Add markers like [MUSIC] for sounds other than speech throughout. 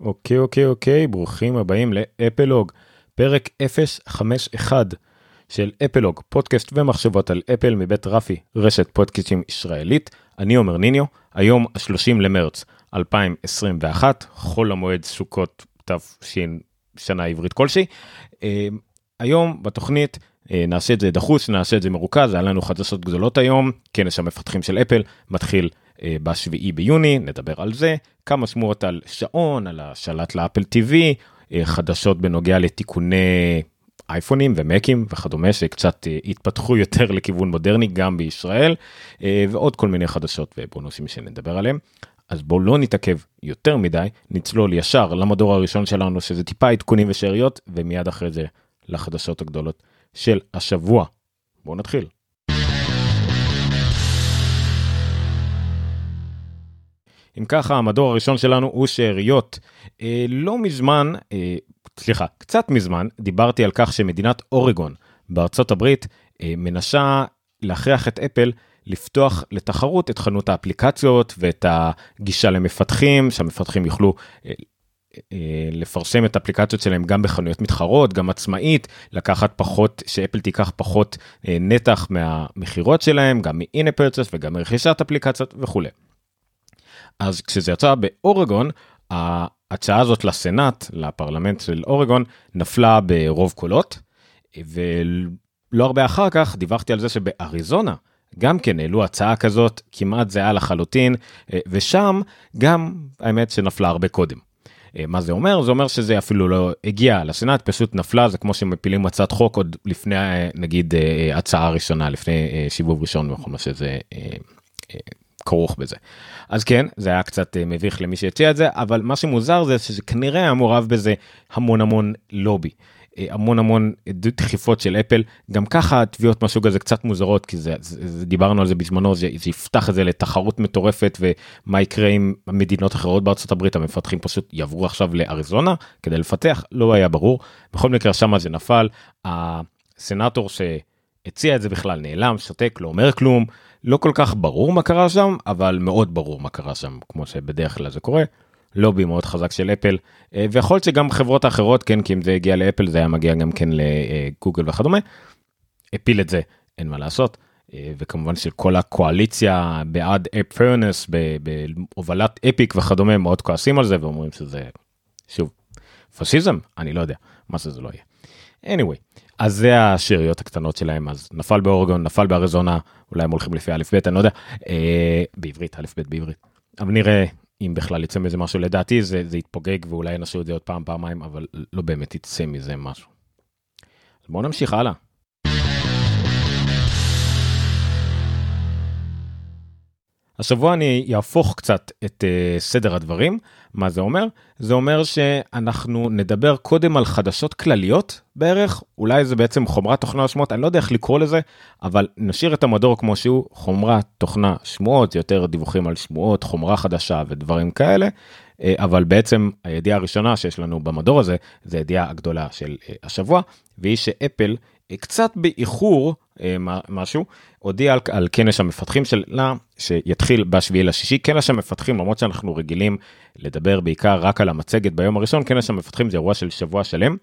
אוקיי, אוקיי, אוקיי, ברוכים הבאים לאפלוג, פרק 051 של אפלוג, פודקאסט ומחשבות על אפל מבית רפי, רשת פודקאסטים ישראלית. אני עומר ניניו, היום ה-30 למרץ 2021, חול המועד סוכות תש... שנה עברית כלשהי. אה, היום בתוכנית אה, נעשה את זה דחוס, נעשה את זה מרוכז, היה לנו חדשות גדולות היום, כנס המפתחים של אפל מתחיל בשביעי ביוני, נדבר על זה, כמה שמועות על שעון, על השלט לאפל TV, אה, חדשות בנוגע לתיקוני אייפונים ומקים וכדומה שקצת התפתחו יותר לכיוון מודרני גם בישראל, ועוד כל מיני חדשות ובונוסים שנדבר עליהם. אז בואו לא נתעכב יותר מדי, נצלול ישר למדור הראשון שלנו שזה טיפה עדכונים ושאריות, ומיד אחרי זה לחדשות הגדולות של השבוע. בואו נתחיל. אם ככה המדור הראשון שלנו הוא שאריות. אה, לא מזמן, אה, סליחה, קצת מזמן, דיברתי על כך שמדינת אורגון בארצות הברית אה, מנסה להכריח את אפל לפתוח לתחרות את חנות האפליקציות ואת הגישה למפתחים, שהמפתחים יוכלו אה, אה, לפרסם את האפליקציות שלהם גם בחנויות מתחרות, גם עצמאית, לקחת פחות, שאפל תיקח פחות אה, נתח מהמכירות שלהם, גם מ-in וגם מרכישת אפליקציות וכולי. אז כשזה יצא באורגון, ההצעה הזאת לסנאט, לפרלמנט של אורגון, נפלה ברוב קולות, ולא הרבה אחר כך דיווחתי על זה שבאריזונה, גם כן העלו הצעה כזאת כמעט זהה לחלוטין, ושם גם האמת שנפלה הרבה קודם. מה זה אומר? זה אומר שזה אפילו לא הגיע לסנאט, פשוט נפלה, זה כמו שמפילים הצעת חוק עוד לפני נגיד הצעה ראשונה, לפני שיבוב ראשון וכל מה שזה כרוך בזה. אז כן, זה היה קצת אה, מביך למי שהציע את זה, אבל מה שמוזר זה שזה כנראה היה מעורב בזה המון המון לובי. אה, המון המון דחיפות של אפל. גם ככה תביעות מהסוג הזה קצת מוזרות כי זה, זה, זה דיברנו על זה בזמנו זה, זה יפתח את זה לתחרות מטורפת ומה יקרה עם מדינות אחרות בארצות הברית? המפתחים פשוט יעברו עכשיו לאריזונה כדי לפתח? לא היה ברור. בכל מקרה שם זה נפל. הסנאטור שהציע את זה בכלל נעלם שותק לא אומר כלום לא כל כך ברור מה קרה שם, אבל מאוד ברור מה קרה שם, כמו שבדרך כלל זה קורה. לובי מאוד חזק של אפל, אה, ויכול להיות שגם חברות אחרות, כן, כי אם זה הגיע לאפל זה היה מגיע גם כן לגוגל וכדומה. הפיל את זה, אין מה לעשות. אה, וכמובן שכל הקואליציה בעד אפ פרנס בהובלת אפיק וכדומה מאוד כועסים על זה ואומרים שזה שוב פשיזם אני לא יודע מה שזה לא יהיה. anyway אז זה השאריות הקטנות שלהם אז נפל באורגון נפל באריזונה אולי הם הולכים לפי א' ב' אני לא יודע אה, בעברית א' ב' בעברית אבל נראה אם בכלל יצא מזה משהו לדעתי זה זה יתפוגג ואולי ינסו את זה עוד פעם פעמיים אבל לא באמת יצא מזה משהו. אז בואו נמשיך הלאה. השבוע אני יהפוך קצת את uh, סדר הדברים. מה זה אומר? זה אומר שאנחנו נדבר קודם על חדשות כלליות בערך, אולי זה בעצם חומרת תוכנה שמועות, אני לא יודע איך לקרוא לזה, אבל נשאיר את המדור כמו שהוא, חומרת תוכנה שמועות, יותר דיווחים על שמועות, חומרה חדשה ודברים כאלה. uh, אבל בעצם הידיעה הראשונה שיש לנו במדור הזה, זה הידיעה הגדולה של uh, השבוע, והיא שאפל קצת באיחור אה, משהו, הודיע על, על כנס המפתחים שלה, שיתחיל בשביעי לשישי, כנס המפתחים, למרות שאנחנו רגילים לדבר בעיקר רק על המצגת ביום הראשון, כנס המפתחים זה אירוע של שבוע שלם,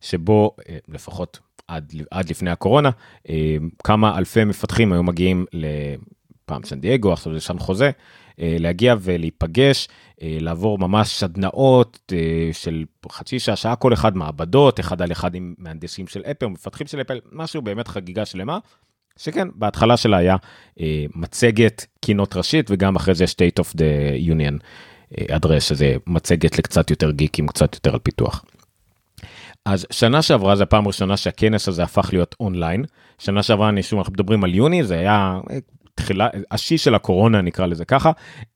שבו אה, לפחות עד, עד לפני הקורונה, אה, כמה אלפי מפתחים היו מגיעים לפעם סן דייגו, עכשיו זה סן חוזה, להגיע ולהיפגש, לעבור ממש סדנאות של חצי שעה, שעה כל אחד מעבדות, אחד על אחד עם מהנדסים של אפל, מפתחים של אפל, משהו באמת חגיגה שלמה. שכן, בהתחלה שלה היה אה, מצגת keynote ראשית וגם אחרי זה state of the union אה, address, שזה מצגת לקצת יותר גיקים, קצת יותר על פיתוח. אז שנה שעברה זה הפעם הראשונה שהכנס הזה הפך להיות אונליין. שנה שעברה אני שוב אנחנו מדברים על יוני זה היה אה, תחילת השיא של הקורונה נקרא לזה ככה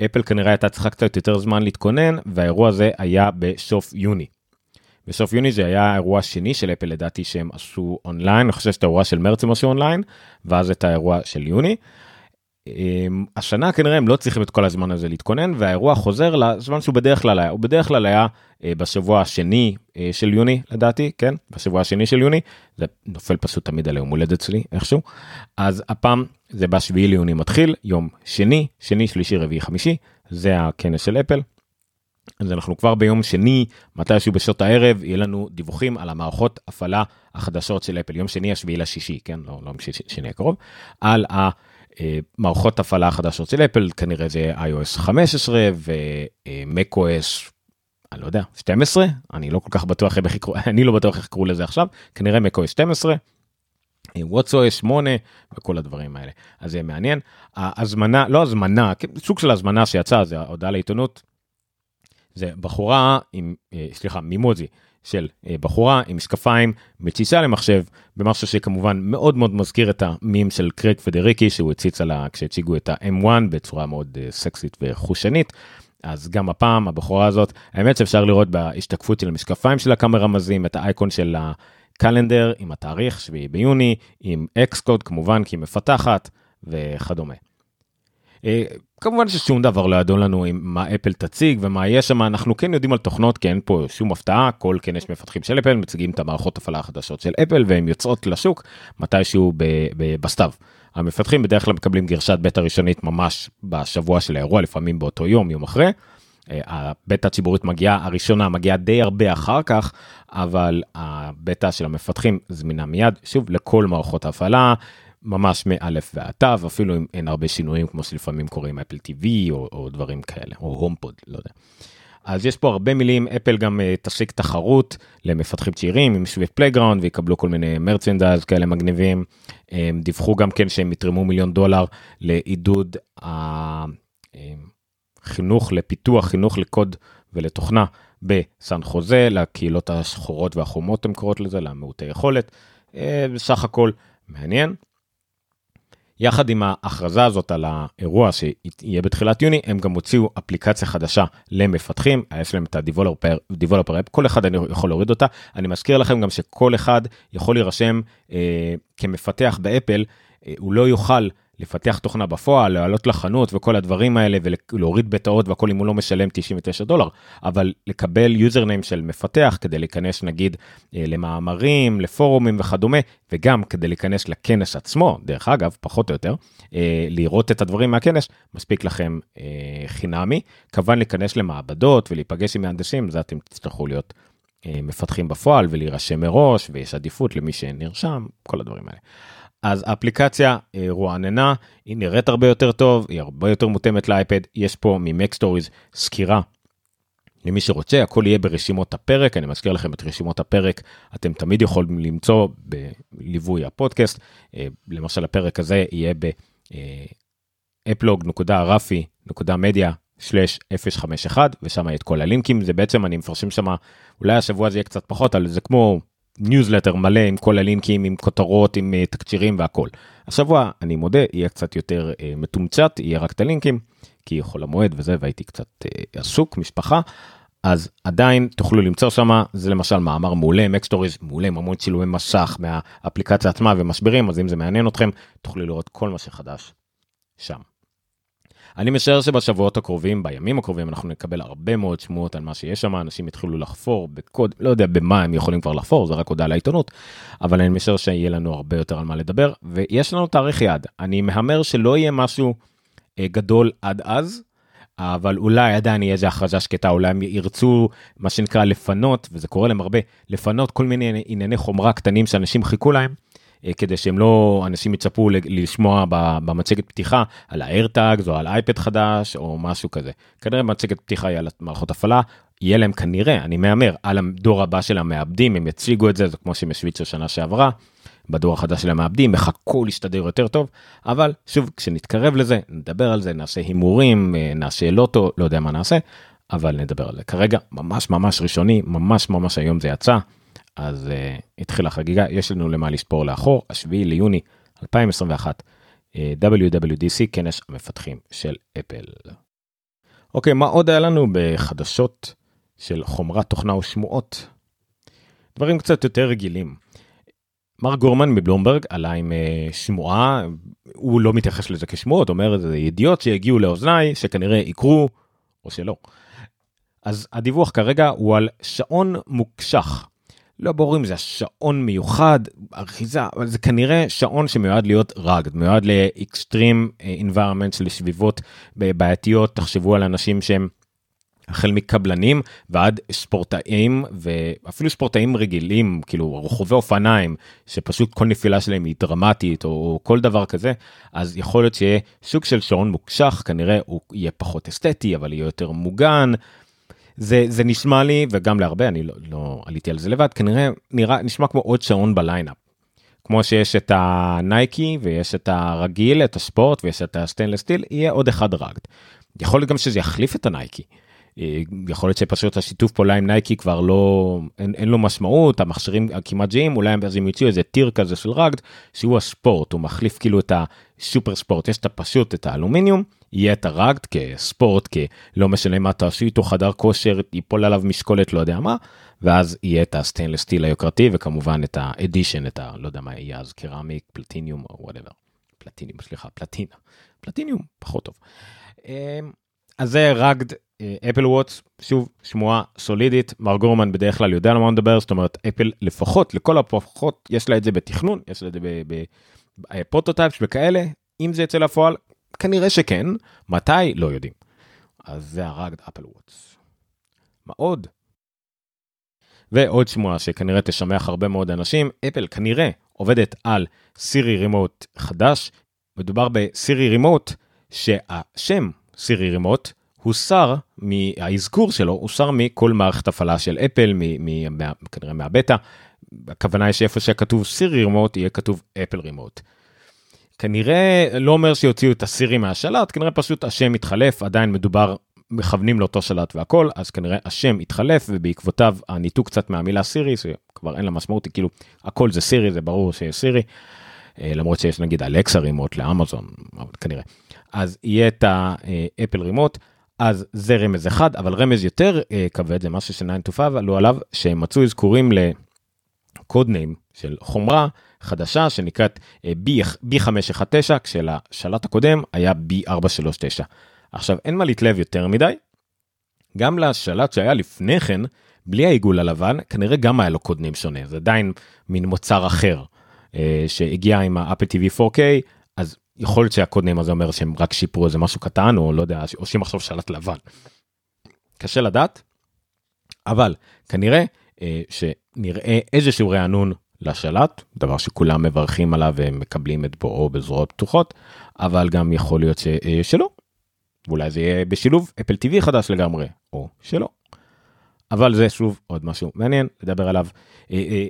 Apple כנראה הייתה צריכה קצת יותר זמן להתכונן והאירוע הזה היה בסוף יוני. בסוף יוני זה היה האירוע השני של Apple לדעתי שהם עשו אונליין, אני חושב שאת האירוע של מרץ הם עשו אונליין, ואז את האירוע של יוני. אמ, השנה כנראה הם לא צריכים את כל הזמן הזה להתכונן והאירוע חוזר לזמן שהוא בדרך כלל היה, הוא בדרך כלל היה אה, בשבוע השני אה, של יוני לדעתי, כן? בשבוע השני של יוני, זה נופל פשוט תמיד על יום הולדת שלי איכשהו, אז הפעם זה בשביעי ליוני מתחיל, יום שני, שני, שלישי, רביעי, חמישי, זה הכנס של אפל. אז אנחנו כבר ביום שני, מתישהו בשעות הערב, יהיה לנו דיווחים על המערכות הפעלה החדשות של אפל, יום שני השביעי לשישי, כן, לא, לא שני הקרוב, על המערכות הפעלה החדשות של אפל, כנראה זה iOS 15 ו-macOS, אני לא יודע, 12? אני לא כל כך בטוח [LAUGHS] אני לא בטוח איך יקראו לזה עכשיו, כנראה macOS 12. WhatSOS 8 וכל הדברים האלה. אז זה מעניין. ההזמנה לא הזמנה סוג של הזמנה שיצאה זה ההודעה לעיתונות. זה בחורה עם, אה, סליחה, מימוזי של אה, בחורה עם משקפיים מציצה למחשב במשהו שכמובן מאוד מאוד מזכיר את המים של קרק פדריקי שהוא הציץ עליה כשהציגו את ה-M1 בצורה מאוד אה, סקסית וחושנית. אז גם הפעם הבחורה הזאת האמת שאפשר לראות בהשתקפות של המשקפיים של הקאמרה מזים את האייקון של הקלנדר עם התאריך 7 ביוני עם אקס קוד כמובן כי היא מפתחת וכדומה. אה, כמובן ששום דבר לא ידעו לנו עם מה אפל תציג ומה יש שם אנחנו כן יודעים על תוכנות כי אין פה שום הפתעה כל כן יש מפתחים של אפל מציגים את המערכות הפעלה החדשות של אפל והן יוצאות לשוק מתישהו בסתיו. המפתחים בדרך כלל מקבלים גרשת בטא ראשונית ממש בשבוע של האירוע לפעמים באותו יום יום אחרי. אה, הבטא הציבורית מגיעה הראשונה מגיעה די הרבה אחר כך אבל הבטא של המפתחים זמינה מיד שוב לכל מערכות ההפעלה ממש מאלף ועד תו אפילו אם אין הרבה שינויים כמו שלפעמים קוראים אפל TV או, או דברים כאלה או הומפוד לא יודע. אז יש פה הרבה מילים אפל גם uh, תשיק תחרות למפתחים צעירים עם Swift Playground ויקבלו כל מיני merchandise כאלה מגניבים. הם דיווחו גם כן שהם יתרמו מיליון דולר לעידוד החינוך לפיתוח חינוך לקוד ולתוכנה בסן חוזה לקהילות השחורות והחומות הם קוראות לזה למעוטי יכולת. אה, בסך הכל מעניין. יחד עם ההכרזה הזאת על האירוע שיהיה בתחילת יוני, הם גם הוציאו אפליקציה חדשה למפתחים, יש להם את ה-Developer App, כל אחד יכול להוריד אותה. אני מזכיר לכם גם שכל אחד יכול להירשם אה, כמפתח באפל, אה, הוא לא יוכל לפתח תוכנה בפועל, לעלות לחנות וכל הדברים האלה ולהוריד בטאות והכל אם הוא לא משלם 99 דולר, אבל לקבל יוזרניים של מפתח כדי להיכנס נגיד אה, למאמרים, לפורומים וכדומה, וגם כדי להיכנס לכנס עצמו, דרך אגב, פחות או יותר, אה, לראות את הדברים מהכנס, מספיק לכם אה, חינמי. כמובן להיכנס למעבדות ולהיפגש עם מהנדסים, זה אתם תצטרכו להיות מפתחים בפועל ולהירשם מראש, ויש עדיפות למי שנרשם, כל הדברים האלה. אז האפליקציה אה, רועננה, היא נראית הרבה יותר טוב, היא הרבה יותר מותאמת לאייפד, יש פה מ MacStories סקירה. למי שרוצה הכל יהיה ברשימות הפרק אני מזכיר לכם את רשימות הפרק אתם תמיד יכולים למצוא בליווי הפודקאסט אה, למשל הפרק הזה יהיה ב-אפלוג.רפי.מדיה/051 ושם יהיה את כל הלינקים זה בעצם אני מפרסם שם אולי השבוע זה יהיה קצת פחות על זה כמו ניוזלטר מלא עם כל הלינקים עם כותרות עם uh, תקצירים והכל. השבוע אני מודה יהיה קצת יותר uh, מתומצת יהיה רק את הלינקים כי חול המועד וזה והייתי קצת uh, עסוק משפחה. אז עדיין תוכלו למצוא שמה זה למשל מאמר מעולה מ MacStories מעולה עם המון צילומי מסך מהאפליקציה עצמה ומסבירים אז אם זה מעניין אתכם תוכלו לראות כל מה שחדש שם. אני משער שבשבועות הקרובים, בימים הקרובים, אנחנו נקבל הרבה מאוד שמועות על מה שיש שם, אנשים יתחילו לחפור בקוד, לא יודע במה הם יכולים כבר לחפור, זה רק הודעה לעיתונות, אבל אני משער שיהיה לנו הרבה יותר על מה לדבר, ויש לנו תאריך יעד. אני מהמר שלא יהיה משהו אה, גדול עד אז, אבל אולי עדיין יהיה איזה הכרזה שקטה, אולי הם ירצו מה שנקרא לפנות, וזה קורה להם הרבה, לפנות כל מיני ענייני חומרה קטנים שאנשים חיכו להם. אה, כדי שהם לא אנשים יצפו לשמוע במצגת פתיחה על האיירטאגס או על אייפד חדש או משהו כזה. כנראה מצגת פתיחה היא על מערכות הפעלה יהיה להם כנראה אני מהמר על הדור הבא של המעבדים הם יציגו את זה זה כמו שהם השוויצו שנה שעברה. בדור החדש של המעבדים הכל יסתדר יותר טוב אבל שוב כשנתקרב לזה נדבר על זה נעשה הימורים אה, נעשה לוטו לא יודע מה נעשה אבל נדבר על זה כרגע ממש ממש ראשוני ממש ממש היום זה יצא אז uh, התחילה חגיגה, יש לנו למה לספור לאחור, השביעי ליוני 2021, uh, WWDC, כנס המפתחים של אפל. אוקיי, מה עוד היה לנו בחדשות של חומרת תוכנה ושמועות? דברים קצת יותר רגילים. מר גורמן מבלומברג עלה עם uh, שמועה, הוא לא מתייחס לזה כשמועות, אומר זה ידיעות שהגיעו לאוזניי שכנראה יקרו או שלא. אז הדיווח כרגע הוא על שעון מוקשח לא ברור אם זה שעון מיוחד, אחיזה, אבל זה כנראה שעון שמיועד להיות רגד, מיועד לאקסטרים environment של סביבות בעייתיות, תחשבו על אנשים שהם החל מקבלנים ועד ספורטאים ואפילו ספורטאים רגילים כאילו רוכבי אופניים שפשוט כל נפילה שלהם היא דרמטית או, או כל דבר כזה אז יכול להיות שיהיה סוג של שעון מוקשח כנראה הוא יהיה פחות אסתטי אבל יהיה יותר מוגן. זה זה נשמע לי וגם להרבה אני לא, לא עליתי על זה לבד כנראה נראה נשמע כמו עוד שעון ב lineup. כמו שיש את ה Nike ויש את הרגיל את ה sport ויש את ה stainless steel יהיה עוד אחד rugged. יכול להיות גם שזה יחליף את ה Nike. אה, יכול להיות שפשוט השיתוף פעולה עם Nike כבר לא אין, אין לו משמעות המכשירים כמעט ג'יים אולי אז הם יוציאו איזה tier כזה של rugged שהוא ה sport הוא מחליף כאילו את הסופר sport יש את הפשוט את האלומיניום יהיה את ה rugged כ sport כלא משנה מה תעשו איתו חדר כושר ייפול עליו משקולת לא יודע מה ואז יהיה את ה stainless steel היוקרתי וכמובן את ה edition את ה... לא יודע מה יהיה אז ceramic platinum או whatever. platinum סליחה פלטינה פלטיניום פחות טוב. אמ, אז זה rugged Apple Watch שוב שמועה סולידית מר גורמן בדרך כלל יודע על מה מדבר זאת אומרת Apple לפחות לכל הפחות יש לה את זה בתכנון יש לה את זה ב prototypes וכאלה אם זה יצא לפועל כנראה שכן מתי לא יודעים. אז זה ה rugged Apple Watch. מה עוד? ועוד שמועה שכנראה תשמח הרבה מאוד אנשים, Apple כנראה עובדת על Siri Remote חדש. מדובר ב Siri Remote שהשם Siri Remote הוסר מהאזכור שלו הוסר מכל מערכת הפעלה של Apple מ, מ, מה, כנראה מהבטא. הכוונה היא שאיפה שכתוב סירי רימוט יהיה כתוב אפל רימוט. כנראה לא אומר שיוציאו את הסירי מהשלט כנראה פשוט השם מתחלף עדיין מדובר מכוונים לאותו שלט והכל אז כנראה השם התחלף ובעקבותיו הניתוק קצת מהמילה סירי שכבר אין לה משמעות כאילו הכל זה סירי זה ברור שיש סירי. אה, למרות שיש נגיד אלקסה רימוט לאמזון כנראה אז יהיה את האפל רימוט אז זה רמז אחד אבל רמז יותר אה, כבד זה משהו ש9 to 5 עלו עליו שהם מצאו אזכורים לקוד ניים של חומרה חדשה שנקראת אה, B519 כשלשלט הקודם היה B439. עכשיו אין מה להתלהב יותר מדי. גם לשלט שהיה לפני כן בלי העיגול הלבן כנראה גם היה לו קוד ניים שונה זה עדיין מין מוצר אחר אה, שהגיע עם האפל TV 4K אז יכול להיות שהקוד ניים הזה אומר שהם רק שיפרו איזה משהו קטן או לא יודע עושים עכשיו שלט לבן. קשה לדעת. אבל כנראה אה, שנראה איזשהו רענון לשלט דבר שכולם מברכים עליו ומקבלים את בואו בזרועות פתוחות אבל גם יכול להיות ש, אה, שלא. ואולי זה יהיה בשילוב אפל TV חדש לגמרי או שלא. אבל זה שוב עוד משהו מעניין לדבר עליו.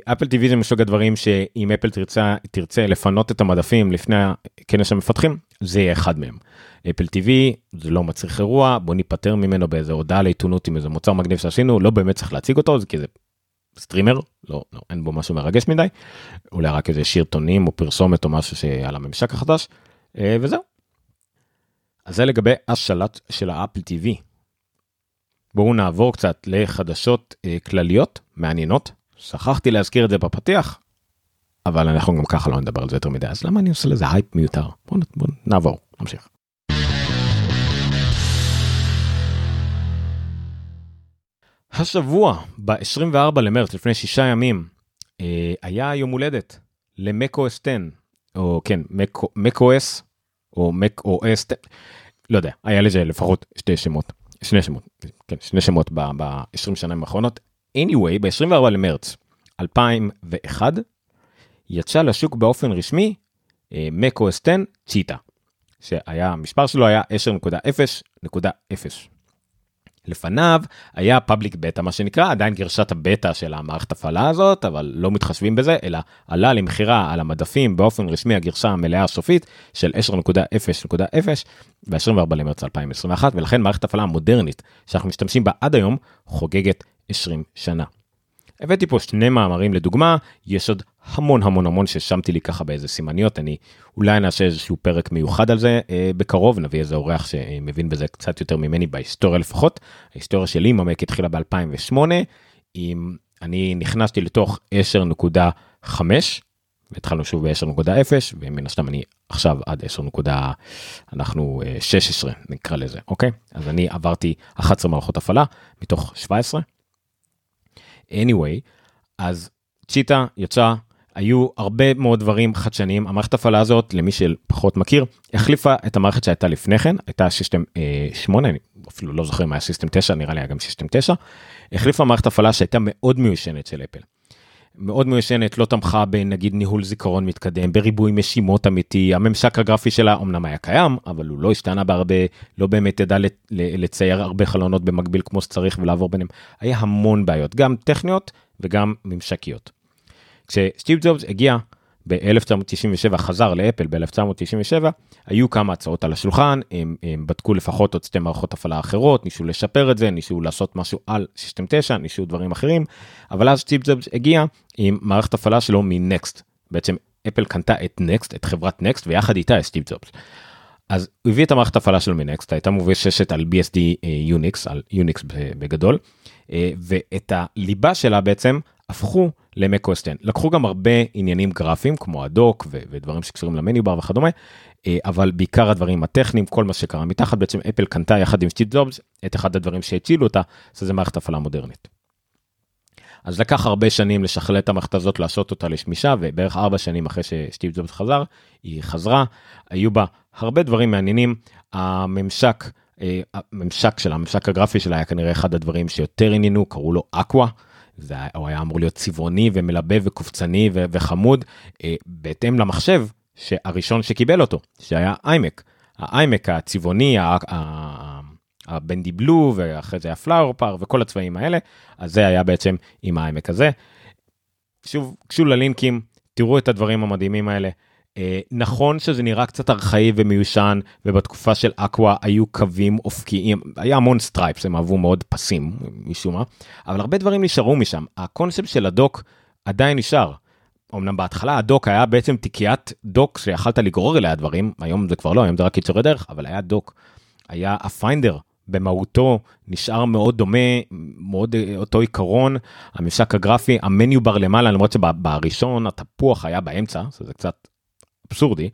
אפל TV זה מסוג הדברים שאם אפל תרצה תרצה לפנות את המדפים לפני הכנס המפתחים זה יהיה אחד מהם. Apple TV זה לא מצריך אירוע בוא ניפטר ממנו באיזה הודעה לעיתונות עם איזה מוצר מגניב שעשינו לא באמת צריך להציג אותו כי זה סטרימר לא, לא אין בו משהו מרגש מדי אולי רק איזה סרטונים או פרסומת או משהו שעל הממשק החדש אה, וזהו. אז זה לגבי השלט של ה Apple TV. בואו נעבור קצת לחדשות אה, כלליות מעניינות שכחתי להזכיר את זה בפתיח אבל אנחנו גם ככה לא נדבר על זה יותר מדי אז למה אני עושה לזה הייפ מיותר בואו בוא נעבור נמשיך. השבוע ב-24 למרץ לפני שישה ימים אה, היה יום הולדת למקו s 10 או כן מקו s או מק או s לא יודע היה לזה לפחות שתי שמות שני שמות כן שני שמות ב-20 שנים האחרונות anyway ב-24 למרץ 2001 יצא לשוק באופן רשמי מקו s 10 צ'יטה שהיה המספר שלו היה 10.0.0. לפניו היה פאבליק בטא מה שנקרא עדיין גרשת הבטא של המערכת הפעלה הזאת אבל לא מתחשבים בזה אלא עלה למכירה על המדפים באופן רשמי הגרשה המלאה הסופית של 10.0.0 ב-24 למרץ 2021 ולכן מערכת הפעלה מודרנית שאנחנו משתמשים בה עד היום חוגגת 20 שנה. הבאתי פה שני מאמרים לדוגמה יש עוד המון המון המון ששמתי לי ככה באיזה סימניות אני אולי נעשה איזשהו פרק מיוחד על זה אה, בקרוב נביא איזה אורח שמבין בזה קצת יותר ממני בהיסטוריה לפחות ההיסטוריה שלי ממק התחילה ב2008 אם אני נכנסתי לתוך 10.5 התחלנו שוב ב-10.0 ומן הסתם אני עכשיו עד 10. אנחנו 16 אה, נקרא לזה אוקיי אז אני עברתי 11 מערכות הפעלה מתוך 17. anyway אז Cheetah יצא היו הרבה מאוד דברים חדשניים המערכת הפעלה הזאת למי שפחות מכיר החליפה את המערכת שהייתה לפני כן הייתה System 8 אני אפילו לא זוכר מה היה System 9 נראה לי היה גם System 9 החליפה מערכת הפעלה שהייתה מאוד מיושנת של Apple. מאוד מיושנת לא תמכה בנגיד ניהול זיכרון מתקדם בריבוי משימות אמיתי הממשק הגרפי שלה אמנם היה קיים אבל הוא לא השתנה בהרבה לא באמת ידע לצייר הרבה חלונות במקביל כמו שצריך ולעבור ביניהם היה המון בעיות גם טכניות וגם ממשקיות. כשסטיב ג'ובס הגיע ב-1997 חזר ל Apple ב-1997 היו כמה הצעות על השולחן הם, הם בדקו לפחות עוד שתי מערכות הפעלה אחרות ניסו לשפר את זה ניסו לעשות משהו על System 9 ניסו דברים אחרים אבל אז סטיב ג'ובס הגיע עם מערכת הפעלה שלו מ NeXT בעצם Apple קנתה את NeXT את חברת NeXT ויחד איתה את סטיב ג'ובס. אז הוא הביא את המערכת הפעלה שלו מ NeXT הייתה מבוססת על BSD Unix על Unix בגדול אה, ואת הליבה שלה בעצם הפכו למקו-אסטן. לקחו גם הרבה עניינים גרפיים כמו הדוק ודברים שקשורים למניו בר וכדומה, אה, אבל בעיקר הדברים הטכניים, כל מה שקרה מתחת, בעצם אפל קנתה יחד עם סטיב ג'ובס את אחד הדברים שהצילו אותה, שזה מערכת הפעלה מודרנית. אז לקח הרבה שנים לשכלל את המערכת הזאת, לעשות אותה לשמישה, ובערך ארבע שנים אחרי שסטיב ג'ובס חזר, היא חזרה, היו בה הרבה דברים מעניינים, הממשק, אה, הממשק שלה, הממשק הגרפי שלה היה כנראה אחד הדברים שיותר עניינו, קראו לו אקווה. זה היה, הוא היה אמור להיות צבעוני ומלבב וקופצני ו- וחמוד אה, בהתאם למחשב שהראשון שקיבל אותו שהיה איימק האיימק הצבעוני הבנדי בלו ואחרי זה הפלאור פאר וכל הצבעים האלה אז זה היה בעצם עם האיימק הזה. שוב קשו ללינקים תראו את הדברים המדהימים האלה. אה, נכון שזה נראה קצת ארכאי ומיושן ובתקופה של Aqua היו קווים אופקיים היה המון stripes הם אהבו מאוד פסים משום מה אבל הרבה דברים נשארו משם הקונספט של ה Dock עדיין נשאר. אמנם בהתחלה ה Dock היה בעצם תיקיית Dock שיכלת לגרור אליה דברים היום זה כבר לא היום זה רק קיצורי דרך אבל היה Dock. היה ה Finder במהותו נשאר מאוד דומה מאוד אה, אותו עיקרון הממשק הגרפי ה menu bar למעלה למרות שבראשון התפוח היה באמצע זה קצת אבסורדי,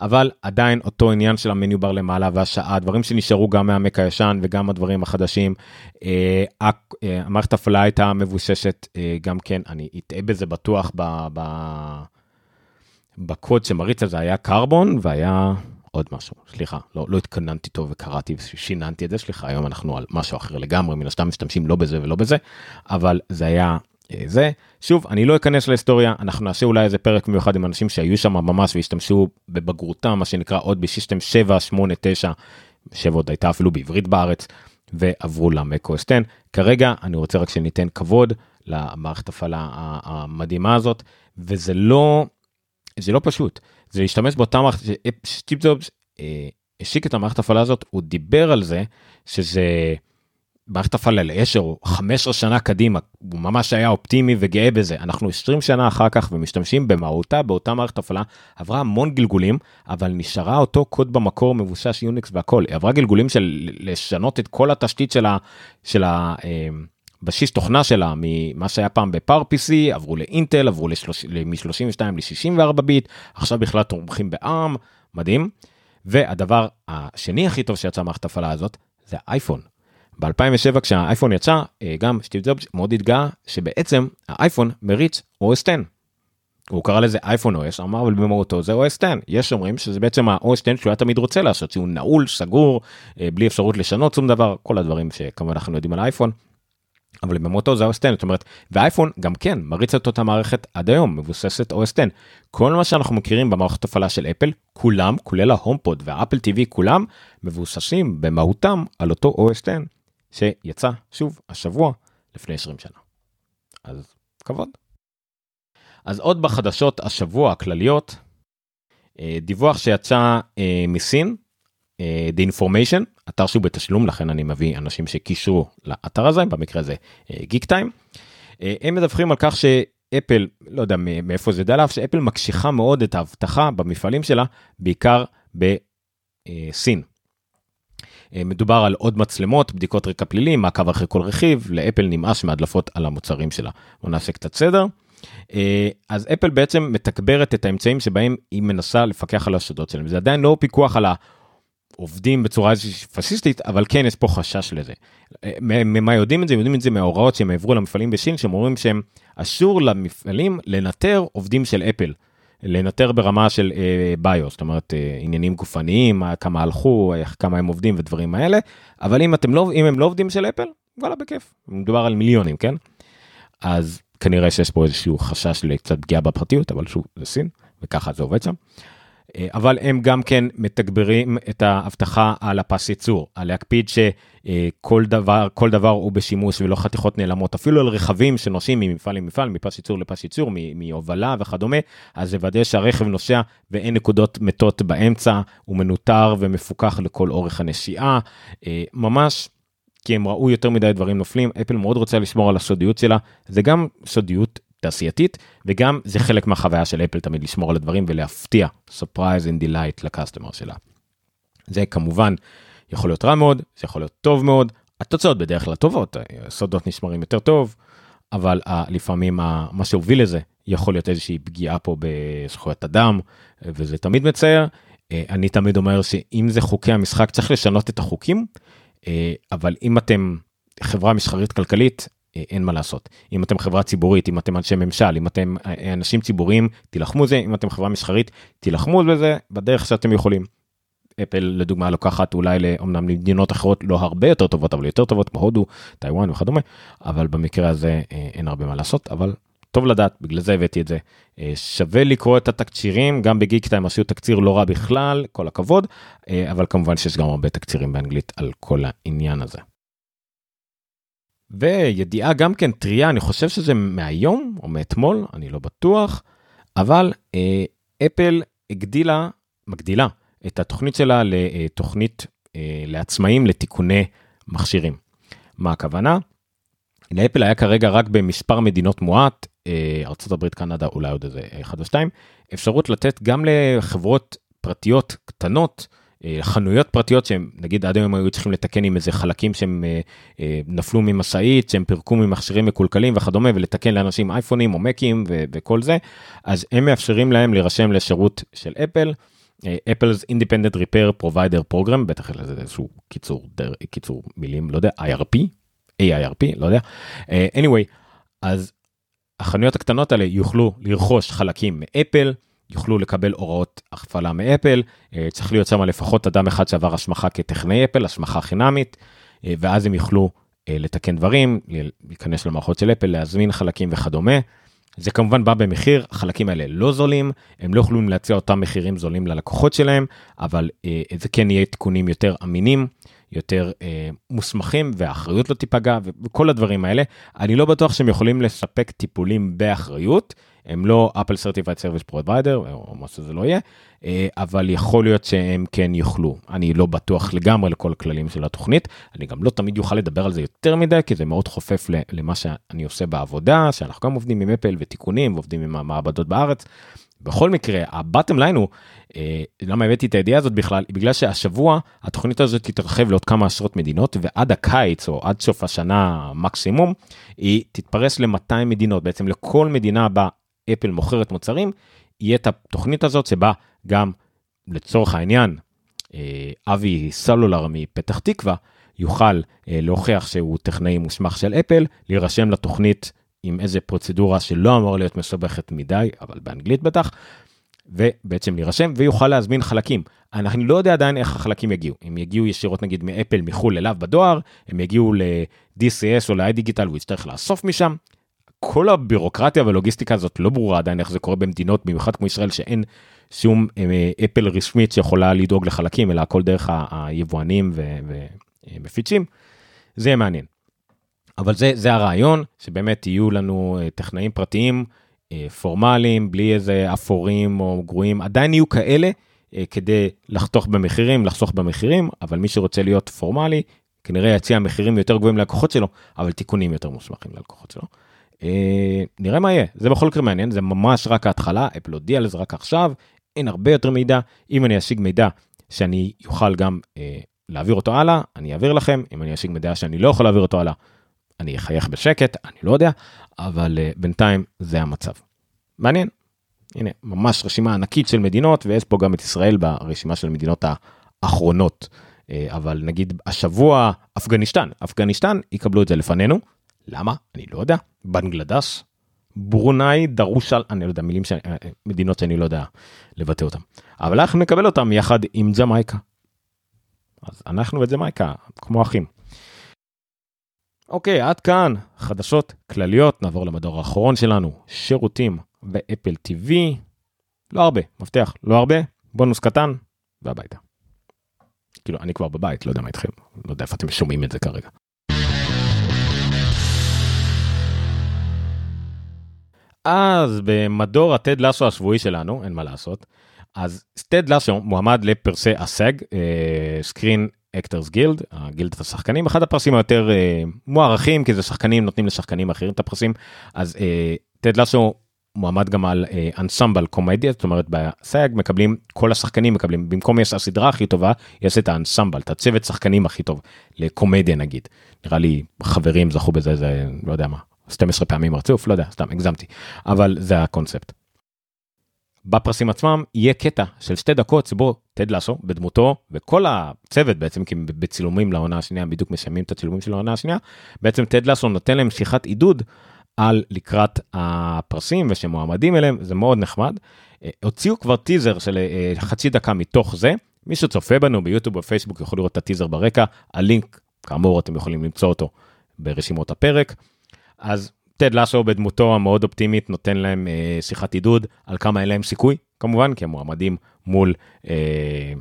אבל עדיין אותו עניין של המניו בר למעלה והשעה, דברים שנשארו גם מהמק הישן וגם הדברים החדשים. אה, אה, המערכת הפעלה הייתה מבוששת אה, גם כן, אני אטעה בזה בטוח ב, ב, בקוד שמריץ על זה היה קרבון והיה עוד משהו, סליחה, לא, לא התכוננתי טוב וקראתי ושיננתי את זה, סליחה, היום אנחנו על משהו אחר לגמרי, מן הסתם משתמשים לא בזה ולא בזה, אבל זה היה זה שוב אני לא אכנס להיסטוריה אנחנו נעשה אולי איזה פרק מיוחד עם אנשים שהיו שם ממש והשתמשו בבגרותם מה שנקרא עוד בסיסטם 7 8 9 7 עוד הייתה אפילו בעברית בארץ ועברו למקו אסטן כרגע אני רוצה רק שניתן כבוד למערכת הפעלה המדהימה הזאת וזה לא זה לא פשוט זה להשתמש באותה מערכת שסטיפ ג'ובס אה, השיק את המערכת הפעלה הזאת הוא דיבר על זה שזה. מערכת הפעלה ל-10 15 שנה קדימה הוא ממש היה אופטימי וגאה בזה. אנחנו 20 שנה אחר כך ומשתמשים במהותה באותה מערכת הפעלה עברה המון גלגולים אבל נשארה אותו קוד במקור מבוסס יוניקס והכל. עברה גלגולים של לשנות את כל התשתית של ה... של ה אה, בסיס תוכנה שלה ממה שהיה פעם בפאר pc עברו לאינטל עברו מ-32 ל-64 ביט עכשיו בכלל תומכים בארם מדהים. והדבר השני הכי טוב שיצא מערכת הפעלה הזאת זה אייפון ב-2007 כשהאייפון יצא אה, גם סטיב ג'ובס מאוד התגאה שבעצם האייפון מריץ OS 10. הוא קרא לזה אייפון OS אמר אבל במהותו זה OS 10 יש אומרים שזה בעצם ה-OS 10 שהוא היה תמיד רוצה לעשות שהוא נעול סגור אה, בלי אפשרות לשנות שום דבר כל הדברים שכמובן אנחנו יודעים על האייפון. אבל במהותו זה OS 10 זאת אומרת ואייפון גם כן מריץ את אותה מערכת עד היום מבוססת OS 10. כל מה שאנחנו מכירים במערכת הפעלה של אפל כולם כולל ההומפוד והאפל TV כולם מבוססים במהותם על אותו OS 10 שיצא שוב השבוע לפני 20 שנה. אז כבוד. אז עוד בחדשות השבוע הכלליות, אה, דיווח שיצא אה, מסין, אה, The Information, אתר שהוא בתשלום, לכן אני מביא אנשים שקישרו לאתר הזה, במקרה הזה גיק טיים. הם מדווחים על כך שאפל, לא יודע מאיפה זה דלף, שאפל מקשיחה מאוד את האבטחה במפעלים שלה, בעיקר בסין. אה, מדובר על עוד מצלמות, בדיקות רקע פלילי, מעקב אחרי כל רכיב, לאפל נמאס מהדלפות על המוצרים שלה. בוא נעשה קצת סדר. אה, אז אפל בעצם מתגברת את האמצעים שבהם היא מנסה לפקח על השדות שלהם. זה עדיין לא פיקוח על עובדים בצורה פשיסטית, אבל כן יש פה חשש לזה. ממה יודעים את זה? יודעים את זה מההוראות שהם העברו למפעלים בשין, שהם אומרים שהם אסור למפעלים לנטר עובדים של אפל. לנטר ברמה של אה, ביו, זאת אומרת אה, עניינים גופניים, כמה הלכו, כמה הם עובדים ודברים האלה, אבל אם אתם לא, אם הם לא עובדים של אפל, וואלה בכיף, מדובר על מיליונים, כן? אז כנראה שיש פה איזשהו חשש לקצת פגיעה בפרטיות, אבל שוב, זה סין, וככה זה עובד שם. אה, אבל הם גם כן מתגברים את האבטחה על הפס ייצור, על להקפיד שכל דבר, כל דבר הוא בשימוש ולא חתיכות נעלמות, אפילו על רכבים שנוסעים ממפעל למפעל, מפס ייצור לפס ייצור, מהובלה וכדומה, אז לוודא שהרכב נוסע ואין נקודות מתות באמצע, הוא מנוטר ומפוקח לכל אורך הנסיעה, אה, ממש. כי הם ראו יותר מדי דברים נופלים, אפל מאוד רוצה לשמור על הסודיות שלה, זה גם סודיות תעשייתית, וגם זה חלק מהחוויה של אפל תמיד לשמור על הדברים ולהפתיע, surprise and delight לקסטומר שלה. זה כמובן יכול להיות רע מאוד, זה יכול להיות טוב מאוד, התוצאות בדרך כלל טובות, סודות נשמרים יותר טוב, אבל לפעמים מה שהוביל לזה יכול להיות איזושהי פגיעה פה בזכויות אדם, וזה תמיד מצער. אני תמיד אומר שאם זה חוקי המשחק צריך לשנות את החוקים, אבל אם אתם חברה מסחרית כלכלית, אה, אין מה לעשות. אם אתם חברה ציבורית, אם אתם אנשי ממשל, אם אתם אה, אנשים ציבוריים, תילחמו זה, אם אתם חברה מסחרית, תילחמו בזה בדרך שאתם יכולים. אפל לדוגמה לוקחת אולי לאומנם למדינות אחרות לא הרבה יותר טובות אבל יותר טובות כמו הודו, טיוואן וכדומה, אבל במקרה הזה אה, אין הרבה מה לעשות, אבל טוב לדעת, בגלל זה הבאתי את זה. שווה לקרוא את התקצירים, גם בגיק טיים עשו תקציר לא רע בכלל, כל הכבוד, אבל כמובן שיש גם הרבה תקצירים באנגלית על כל העניין הזה. וידיעה גם כן טריה, אני חושב שזה מהיום או מאתמול, אני לא בטוח, אבל אה, אפל הגדילה, מגדילה את התוכנית שלה לתוכנית אה, לעצמאים לתיקוני מכשירים. מה הכוונה? לאפל היה כרגע רק במספר מדינות מועט, אה, ארה"ב, קנדה, אולי עוד איזה אחד או שתיים, אפשרות לתת גם לחברות פרטיות קטנות, אה, חנויות פרטיות שהם נגיד עד היום היו צריכים לתקן עם איזה חלקים שהם נפלו ממשאית שהם פירקו ממכשירים מקולקלים וכדומה ולתקן לאנשים אייפונים או מקים וכל זה אז הם מאפשרים להם להירשם לשירות של אפל. אפל's Independent Repair Provider Program בטח זה איזשהו קיצור קיצור מילים לא יודע IRP AIRP לא יודע anyway אז החנויות הקטנות האלה יוכלו לרכוש חלקים מאפל. יוכלו לקבל הוראות הכפלה מאפל, אה, צריך להיות שם לפחות אדם אחד שעבר השמחה כטכנאי אפל, השמחה חינמית, אה, ואז הם יוכלו אה, לתקן דברים, להיכנס למערכות של אפל, להזמין חלקים וכדומה. זה כמובן בא במחיר, החלקים האלה לא זולים, הם לא יכולים להציע אותם מחירים זולים ללקוחות שלהם, אבל זה כן יהיה תיקונים יותר אמינים, יותר אה, מוסמכים והאחריות לא תיפגע וכל הדברים האלה. אני לא בטוח שהם יכולים לספק טיפולים באחריות, הם לא Apple Certified Service Provider או מה שזה לא יהיה, אה, אבל יכול להיות שהם כן יוכלו. אני לא בטוח לגמרי לכל הכללים של התוכנית, אני גם לא תמיד יוכל לדבר על זה יותר מדי, כי זה מאוד חופף למה שאני עושה בעבודה, שאנחנו גם עובדים עם אפל ותיקונים ועובדים עם המעבדות בארץ. בכל מקרה, הבטם ליין הוא, אה, למה הבאתי את הידיעה הזאת בכלל, בגלל שהשבוע התוכנית הזאת תתרחב לעוד כמה עשרות מדינות, ועד הקיץ או עד סוף השנה מקסימום, היא תתפרס ל-200 מדינות, בעצם לכל מדינה בה אפל מוכרת מוצרים, יהיה את התוכנית הזאת שבה גם לצורך העניין, אה, אבי סלולר מפתח תקווה יוכל אה, להוכיח שהוא טכנאי מוסמך של אפל, להירשם לתוכנית עם איזה פרוצדורה שלא אמורה להיות מסובכת מדי, אבל באנגלית בטח, ובעצם להירשם ויוכל להזמין חלקים. אני לא יודע עדיין איך החלקים יגיעו, אם יגיעו ישירות נגיד מאפל מחו"ל אליו בדואר, הם יגיעו ל-DCS או ל-iDigital הוא יצטרך לאסוף משם. כל הבירוקרטיה והלוגיסטיקה הזאת לא ברורה עדיין איך זה קורה במדינות, במיוחד כמו ישראל שאין שום אה, אפל רשמית שיכולה לדאוג לחלקים, אלא הכל דרך היבואנים ומפיצים. זה יהיה מעניין. אבל זה, זה הרעיון, שבאמת יהיו לנו אה, טכנאים פרטיים אה, פורמליים, בלי איזה אפורים או גרועים, עדיין יהיו כאלה אה, כדי לחתוך במחירים, לחסוך במחירים, אבל מי שרוצה להיות פורמלי, כנראה יציע מחירים יותר גבוהים ללקוחות שלו, אבל תיקונים יותר מוסמכים ללקוחות שלו. נראה מה יהיה, זה בכל מקרה מעניין, זה ממש רק ההתחלה, אפל הודיע לזה רק עכשיו, אין הרבה יותר מידע, אם אני אשיג מידע שאני אוכל גם אה, להעביר אותו הלאה, אני אעביר לכם, אם אני אשיג מידע שאני לא יכול להעביר אותו הלאה, אני אחייך בשקט, אני לא יודע, אבל uh, בינתיים זה המצב. מעניין. הנה, ממש רשימה ענקית של מדינות, ויש פה גם את ישראל ברשימה של המדינות האחרונות. אבל נגיד השבוע אפגניסטן, אפגניסטן יקבלו את זה לפנינו. למה? אני לא יודע. בנגלדש, ברונאי, דרושל, אני לא יודע, מילים, ש... מדינות שאני לא יודע לבטא אותם. אבל אנחנו נקבל אותם יחד עם ג'מייקה. אז אנחנו וג'מייקה כמו אחים. אוקיי, עד כאן חדשות כלליות, נעבור למדור האחרון שלנו, שירותים ואפל TV. לא הרבה, מבטיח, לא הרבה, בונוס קטן, והביתה. כאילו, אני כבר בבית, לא יודע מה איתכם, לא יודע איפה אתם שומעים את זה כרגע. אז במדור הטד לאסו השבועי שלנו, אין מה לעשות, אז טד לאסו מועמד לפרסי ה SAG, Screen Actors Guild, גילדת השחקנים, אחד הפרסים היותר אה, מוערכים, כי זה שחקנים נותנים לשחקנים אחרים את הפרסים, אז טד אה, לאסו מועמד גם על אנסמבל אה, קומדיה, זאת אומרת ב SAG מקבלים, כל השחקנים מקבלים, במקום יש הסדרה הכי טובה, יש את האנסמבל, את הצוות שחקנים הכי טוב, לקומדיה נגיד. נראה לי חברים זכו בזה, זה לא יודע מה, 12 פעמים רצוף, לא יודע, סתם הגזמתי, אבל זה הקונספט. בפרסים עצמם יהיה קטע של שתי דקות שבו טד לאסו בדמותו וכל הצוות בעצם כי בצילומים לעונה השנייה בדיוק משלמים את הצילומים של העונה השנייה בעצם טד לאסו נותן להם שיחת עידוד על לקראת הפרסים ושמועמדים אליהם זה מאוד נחמד. הוציאו כבר טיזר של חצי דקה מתוך זה מי שצופה בנו ביוטיוב ופייסבוק יכול לראות את הטיזר ברקע הלינק כאמור אתם יכולים למצוא אותו ברשימות הפרק. אז טד לאסו בדמותו המאוד אופטימית נותן להם אה, שיחת עידוד על כמה אין להם סיכוי כמובן כי הם מועמדים מול אה,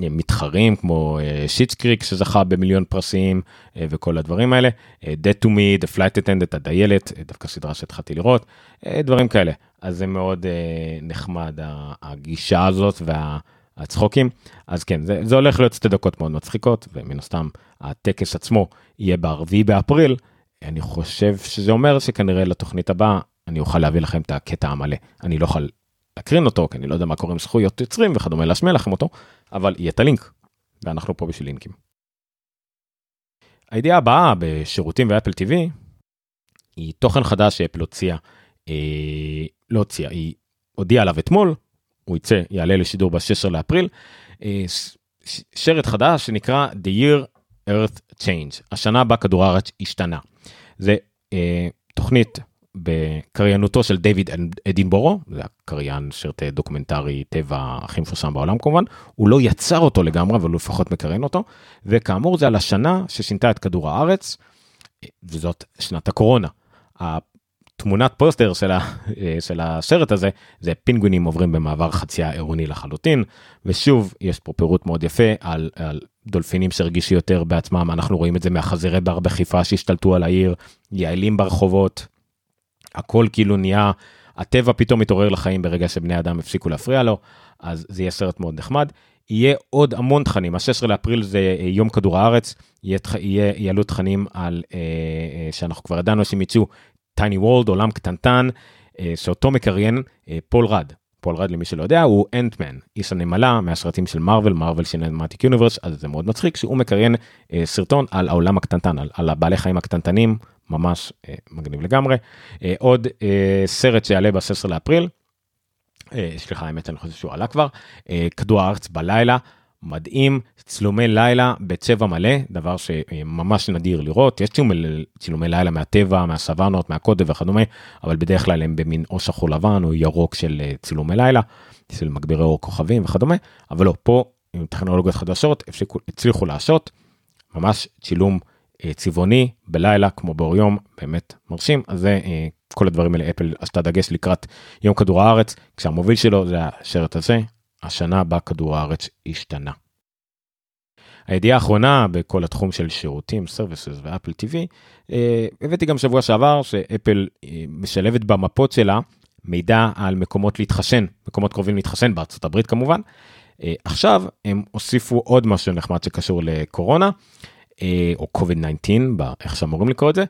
מתחרים כמו אה, שיטס קריק שזכה במיליון פרסים אה, וכל הדברים האלה אה, Dead to me, The Flight Attendant, הדיילת, אה, דווקא סדרה שהתחלתי לראות, אה, דברים כאלה. אז זה מאוד אה, נחמד הגישה הזאת וה... הצחוקים אז כן זה, זה הולך להיות שתי דקות מאוד מצחיקות ומן הסתם הטקס עצמו יהיה ב-4 באפריל אני חושב שזה אומר שכנראה לתוכנית הבאה אני אוכל להביא לכם את הקטע המלא. אני לא אוכל להקרין אותו, כי אני לא יודע מה קורה עם זכויות יוצרים וכדומה, להשמיע לכם אותו, אבל יהיה את הלינק, ואנחנו פה בשביל לינקים. הידיעה הבאה בשירותים ואפל TV היא תוכן חדש שאפל הוציאה, אה, לא הוציאה, היא הודיעה עליו אתמול, הוא יצא, יעלה לשידור ב-16 לאפריל, אה, סרט חדש שנקרא The Year Earth Changed, השנה בה כדור הארץ השתנה. זה אה, תוכנית בקריינותו של דיוויד אטנבורו, זה הקריין סרטי דוקומנטרי טבע הכי מפורסם בעולם כמובן, הוא לא יצר אותו לגמרי אבל הוא לפחות מקריין אותו, וכאמור זה על השנה ששינתה את כדור הארץ, וזאת שנת הקורונה. תמונת פוסטר של, ה, של הסרט הזה זה פינגווינים עוברים במעבר חצייה עירוני לחלוטין ושוב יש פה פירוט מאוד יפה על, על דולפינים שהרגישו יותר בעצמם אנחנו רואים את זה מהחזירי בר בחיפה שהשתלטו על העיר יעלים ברחובות הכל כאילו נהיה הטבע פתאום מתעורר לחיים ברגע שבני אדם הפסיקו להפריע לו אז זה יהיה סרט מאוד נחמד. יהיה עוד המון תכנים, ה-16 לאפריל זה יום כדור הארץ, יהיה, יהיה, יעלו תכנים על, אה, אה, שאנחנו כבר ידענו שהם יצאו Tiny World, עולם קטנטן, אה, שאותו מקריין אה, פול רד. פול רד למי שלא יודע הוא Ant-Man, איש הנמלה מהסרטים של מארוול, Marvel Cinematic Universe, אז זה מאוד מצחיק שהוא מקריין אה, סרטון על העולם הקטנטן, על, על הבעלי חיים הקטנטנים, ממש מגניב לגמרי. עוד סרט שיעלה ב-16 לאפריל, סליחה האמת אני חושב שהוא עלה כבר, כדור הארץ בלילה, מדהים, צילומי לילה בצבע מלא, דבר שממש נדיר לראות, יש צילומי, צילומי לילה מהטבע, מהסוואנות, מהקודם וכדומה, אבל בדרך כלל הם במין או שחור לבן או ירוק של אה, צילומי לילה, של מגבירי אור כוכבים וכדומה, אבל לא, פה עם טכנולוגיות חדשות הפסיקו, הצליחו לעשות ממש צילום אה, צבעוני בלילה כמו באור יום, באמת מרשים, אז זה אה, כל הדברים האלה אפל עשתה דגש לקראת יום כדור הארץ, כשהמוביל שלו זה הסרט הזה, השנה בה כדור הארץ השתנה. הידיעה האחרונה בכל התחום של שירותים, services ו Apple TV, אה, הבאתי גם שבוע שעבר שאפל אה, משלבת במפות שלה מידע על מקומות להתחסן, מקומות קרובים להתחסן בארצות הברית כמובן. אה, עכשיו הם הוסיפו עוד משהו נחמד שקשור לקורונה, או COVID-19, איך שאמורים לקרוא את זה,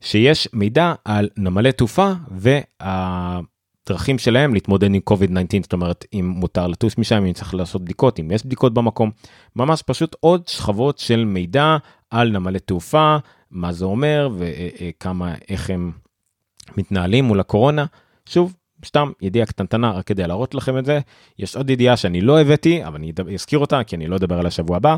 שיש מידע על נמלי תעופה וה... דרכים שלהם להתמודד עם covid 19 זאת אומרת אם מותר לטוס משם אם צריך לעשות בדיקות אם יש בדיקות במקום ממש פשוט עוד שכבות של מידע על נמלי תעופה מה זה אומר וכמה איך הם מתנהלים מול הקורונה שוב סתם ידיעה קטנטנה רק כדי להראות לכם את זה. יש עוד ידיעה שאני לא הבאתי, אבל אני אזכיר אותה כי אני לא אדבר על השבוע הבא.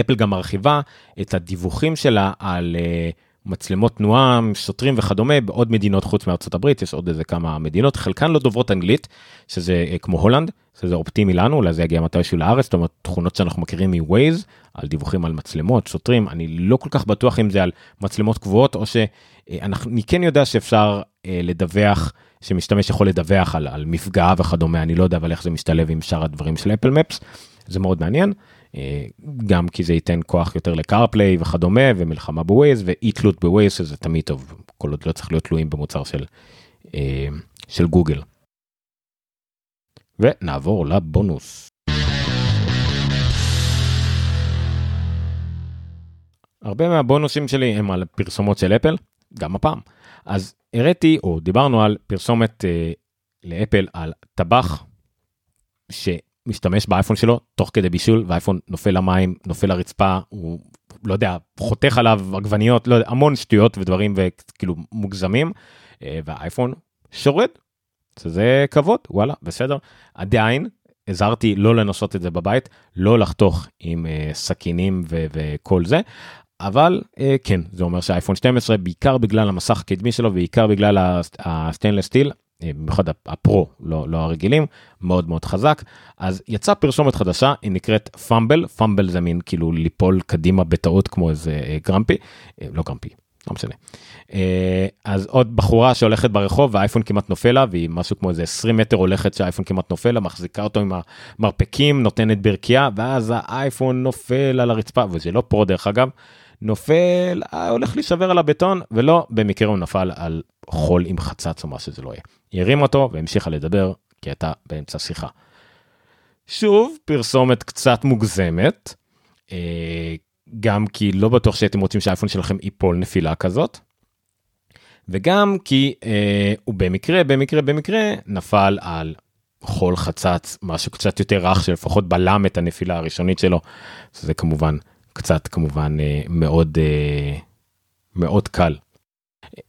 אפל גם מרחיבה את הדיווחים שלה על uh, מצלמות תנועה, שוטרים וכדומה בעוד מדינות חוץ מארצות הברית, יש עוד איזה כמה מדינות, חלקן לא דוברות אנגלית, שזה uh, כמו הולנד, שזה אופטימי לנו, אולי זה יגיע מתישהו לארץ, זאת אומרת תכונות שאנחנו מכירים מווייז, על דיווחים על מצלמות, שוטרים, אני לא כל כך בטוח אם זה על מצלמות קבועות, או שאני כן יודע שאפשר uh, לדווח, שמשתמש יכול לדווח על, על מפגע וכדומה, אני לא יודע אבל איך זה משתלב עם שאר הדברים של אפל מפס, זה מאוד מעניין. אה, גם כי זה ייתן כוח יותר לקארפליי וכדומה ומלחמה בווייז ואי תלות בווייז שזה תמיד טוב כל עוד לא צריך להיות תלויים במוצר של אה, של גוגל. ונעבור לבונוס. הרבה מהבונוסים שלי הם על פרסומות של אפל גם הפעם אז הראיתי או דיברנו על פרסומת אה, לאפל על טבח. משתמש באייפון שלו תוך כדי בישול והאייפון נופל למים נופל לרצפה הוא לא יודע חותך עליו עגבניות לא יודע המון שטויות ודברים וכאילו מוגזמים אה, והאייפון שורד. זה כבוד וואלה בסדר עדיין הזהרתי לא לנסות את זה בבית לא לחתוך עם אה, סכינים ו- וכל זה אבל אה, כן זה אומר שהאייפון 12 בעיקר בגלל המסך הקדמי שלו בעיקר בגלל ה stainless steel אה, במיוחד הפרו לא לא הרגילים מאוד מאוד חזק. אז יצא פרסומת חדשה היא נקראת פאמבל פאמבל זה מין כאילו ליפול קדימה בטעות כמו איזה אה, גרמפי. אה, לא גרמפי לא משנה. אז עוד בחורה שהולכת ברחוב והאייפון כמעט נופל לה והיא משהו כמו איזה 20 מטר הולכת שהאייפון כמעט נופל לה מחזיקה אותו עם המרפקים נותנת ברכייה ואז האייפון נופל על הרצפה וזה לא פרו דרך אגב. נופל הולך להישבר על הבטון ולא במקרה הוא נפל על חול עם חצץ או מה שזה לא יהיה. היא הרימה אותו והמשיכה לדבר כי הייתה באמצע שיחה. שוב פרסומת קצת מוגזמת אה, גם כי לא בטוח שהייתם רוצים שהאייפון שלכם ייפול נפילה כזאת. וגם כי אה, הוא במקרה במקרה במקרה נפל על חול חצץ משהו קצת יותר רך שלפחות בלם את הנפילה הראשונית שלו זה כמובן קצת כמובן אה, מאוד אה, מאוד קל.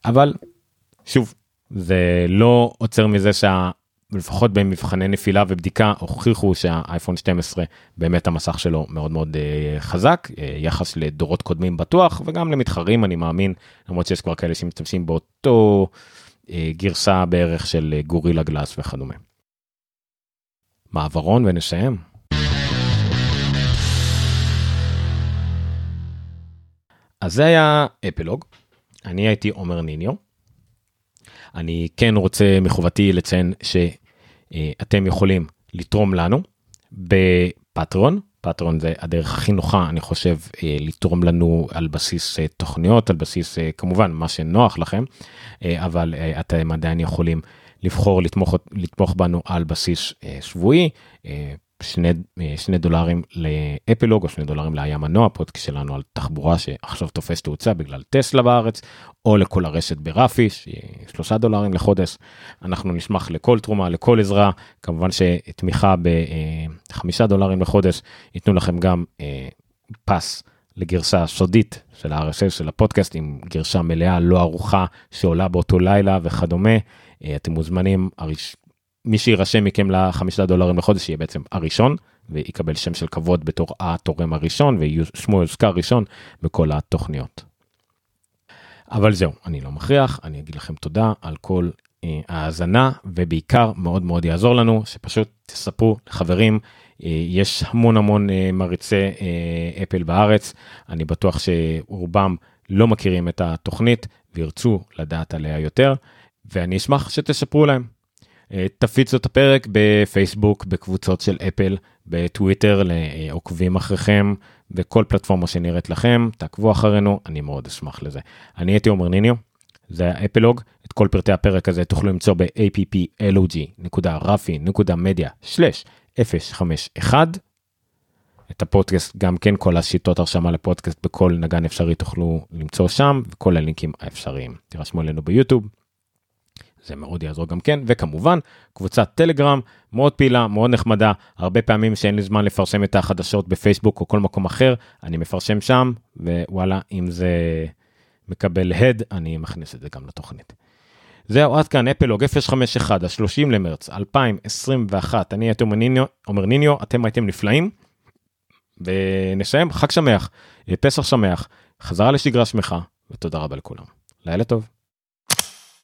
אבל שוב זה לא עוצר מזה שלפחות במבחני נפילה ובדיקה הוכיחו שהאייפון 12 באמת המסך שלו מאוד מאוד uh, חזק יחס לדורות קודמים בטוח וגם למתחרים אני מאמין למרות שיש כבר כאלה שמשתמשים באותו גרסה בערך של גורילה גלאס וכדומה. מעברון ונסיים. אז זה היה אפלוג, אני הייתי עומר ניניו. אני כן רוצה מחובתי לציין שאתם יכולים לתרום לנו בפטרון, פטרון זה הדרך הכי נוחה אני חושב אה, לתרום לנו על בסיס אה, תוכניות על בסיס אה, כמובן מה שנוח לכם. אבל אתם עדיין יכולים לבחור לתמוך לתמוך בנו על בסיס שבועי שני, שני דולרים לאפלוג או שני דולרים לים מנוע פודקאסט שלנו על תחבורה שעכשיו תופס תאוצה בגלל טסלה בארץ או לכל הרשת ברפי שלושה דולרים לחודש. אנחנו נשמח לכל תרומה לכל עזרה. כמובן שתמיכה בחמישה דולרים לחודש. ייתנו לכם גם אה, פס לגרסה סודית של ה-RSS של הפודקאסט עם גרשה מלאה לא ארוחה שעולה באותו לילה וכדומה. אה, אתם מוזמנים מי שיירשם מכם לחמישה דולרים לחודש יהיה בעצם הראשון ויקבל שם של כבוד בתור התורם הראשון ושמו יוזכר ראשון בכל התוכניות. אבל זהו אני לא מכריח אני אגיד לכם תודה על כל אה, ההאזנה ובעיקר מאוד מאוד יעזור לנו שפשוט תספרו לחברים אה, יש המון המון אה, מריצי אה, אפל בארץ אני בטוח שרובם לא מכירים את התוכנית וירצו לדעת עליה יותר ואני אשמח שתספרו להם. אה, תפיצו את הפרק בפייסבוק, בקבוצות של אפל, בטוויטר לעוקבים אחריכם, בכל פלטפורמה שנראית לכם, תעקבו אחרינו, אני מאוד אשמח לזה. אני הייתי עומר ניניו, זה היה אפלוג, את כל פרטי הפרק הזה תוכלו למצוא ב-applog.media/051. את הפודקאסט גם כן כל השיטות הרשמה לפודקאסט בכל נגן אפשרי תוכלו למצוא שם וכל הלינקים האפשריים תירשמו אלינו ביוטיוב זה מאוד יעזור גם כן וכמובן קבוצת טלגרם מאוד פעילה מאוד נחמדה הרבה פעמים שאין לי זמן לפרשם את החדשות בפייסבוק או כל מקום אחר אני מפרשם שם ווואלה אם זה מקבל הד אני מכניס את זה גם לתוכנית. זהו עד כאן אפלוג 051 ה-30 למרץ 2021 אני הייתי עומר ניניו אתם הייתם נפלאים. ונסיים חג שמח פסח שמח חזרה לשגרה שמחה ותודה רבה לכולם לילה טוב.